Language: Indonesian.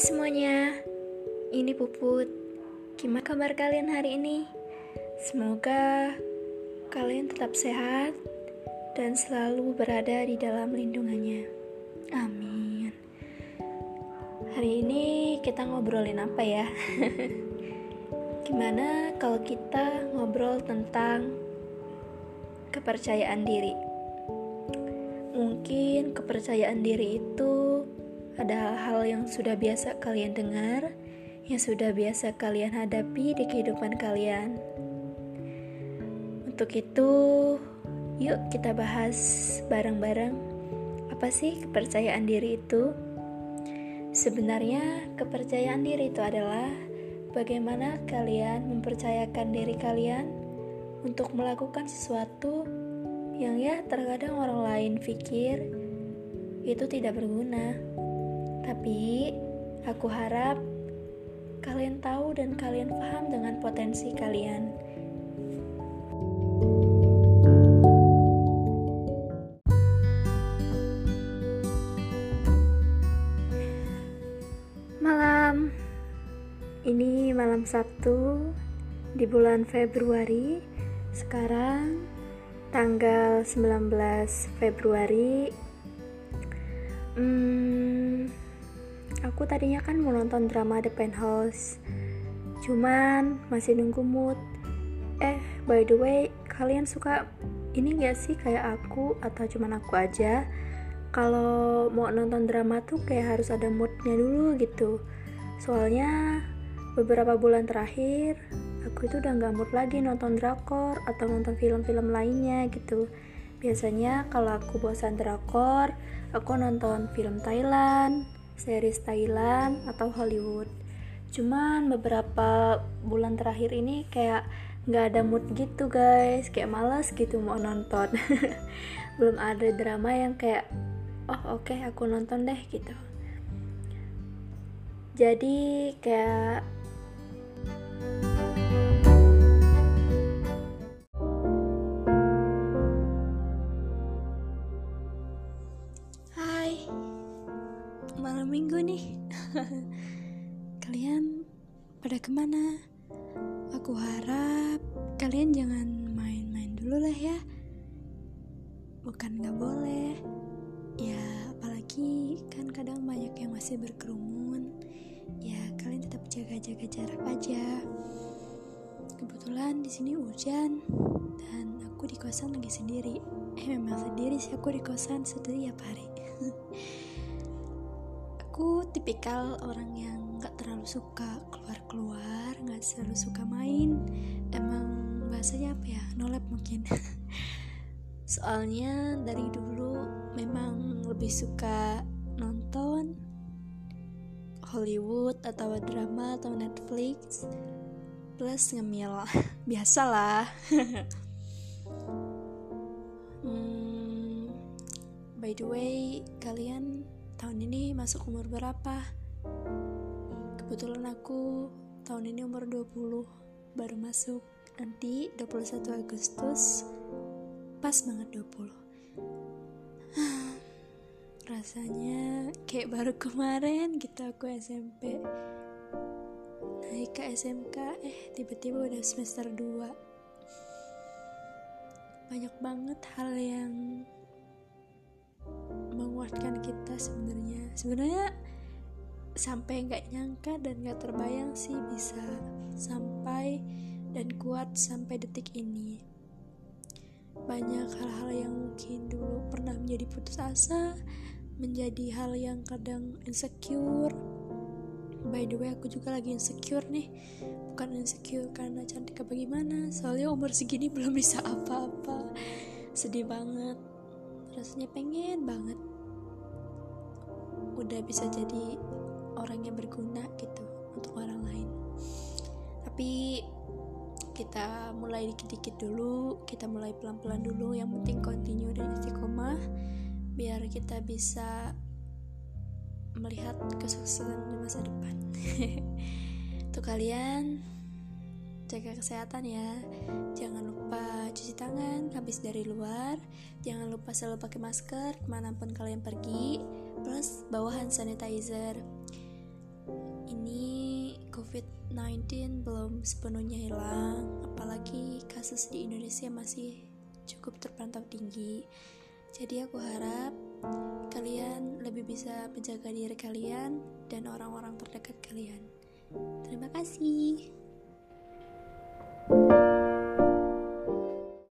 semuanya, ini Puput. Gimana kabar kalian hari ini? Semoga kalian tetap sehat dan selalu berada di dalam lindungannya. Amin. Hari ini kita ngobrolin apa ya? Gimana kalau kita ngobrol tentang kepercayaan diri? Mungkin kepercayaan diri itu ada hal-hal yang sudah biasa kalian dengar, yang sudah biasa kalian hadapi di kehidupan kalian. Untuk itu, yuk kita bahas bareng-bareng apa sih kepercayaan diri itu? Sebenarnya, kepercayaan diri itu adalah bagaimana kalian mempercayakan diri kalian untuk melakukan sesuatu yang ya terkadang orang lain pikir itu tidak berguna. Tapi aku harap kalian tahu dan kalian paham dengan potensi kalian. Malam. Ini malam Sabtu di bulan Februari. Sekarang tanggal 19 Februari. Hmm, Aku tadinya kan mau nonton drama The Penthouse, cuman masih nunggu mood. Eh, by the way, kalian suka ini gak sih kayak aku atau cuman aku aja? Kalau mau nonton drama tuh kayak harus ada moodnya dulu gitu. Soalnya beberapa bulan terakhir aku itu udah gak mood lagi nonton drakor atau nonton film-film lainnya gitu. Biasanya kalau aku bosan drakor, aku nonton film Thailand, series Thailand atau Hollywood. Cuman beberapa bulan terakhir ini kayak nggak ada mood gitu guys. Kayak males gitu mau nonton. Belum ada drama yang kayak oh oke okay, aku nonton deh gitu. Jadi kayak malam minggu nih Kalian pada ke mana? Aku harap kalian jangan main-main dulu lah ya Bukan gak boleh Ya apalagi kan kadang banyak yang masih berkerumun Ya kalian tetap jaga-jaga jarak aja Kebetulan di sini hujan dan aku di kosan lagi sendiri. Eh memang sendiri sih aku di kosan setiap hari. aku tipikal orang yang gak terlalu suka keluar-keluar gak selalu suka main. Emang bahasanya apa ya? Nolep mungkin. Soalnya dari dulu memang lebih suka nonton Hollywood atau drama atau Netflix plus ngemil. Biasalah. Hmm, by the way kalian tahun ini masuk umur berapa? Kebetulan aku tahun ini umur 20 baru masuk nanti 21 Agustus pas banget 20 rasanya kayak baru kemarin gitu aku SMP naik ke SMK eh tiba-tiba udah semester 2 banyak banget hal yang menguatkan kita sebenarnya. Sebenarnya sampai nggak nyangka dan nggak terbayang sih bisa sampai dan kuat sampai detik ini. Banyak hal-hal yang mungkin dulu pernah menjadi putus asa menjadi hal yang kadang insecure. By the way aku juga lagi insecure nih. Bukan insecure karena cantik apa gimana soalnya umur segini belum bisa apa-apa. Sedih banget. Rasanya pengen banget udah bisa jadi orang yang berguna gitu untuk orang lain. Tapi kita mulai dikit-dikit dulu kita mulai pelan-pelan dulu. Yang penting continue dan istiqomah biar kita bisa melihat kesuksesan di masa depan. Untuk kalian jaga kesehatan ya. Jangan lupa cuci tangan habis dari luar jangan lupa selalu pakai masker ke mana pun kalian pergi plus bawa hand sanitizer COVID-19 belum sepenuhnya hilang, apalagi kasus di Indonesia masih cukup terpantau tinggi. Jadi aku harap kalian lebih bisa menjaga diri kalian dan orang-orang terdekat kalian. Terima kasih.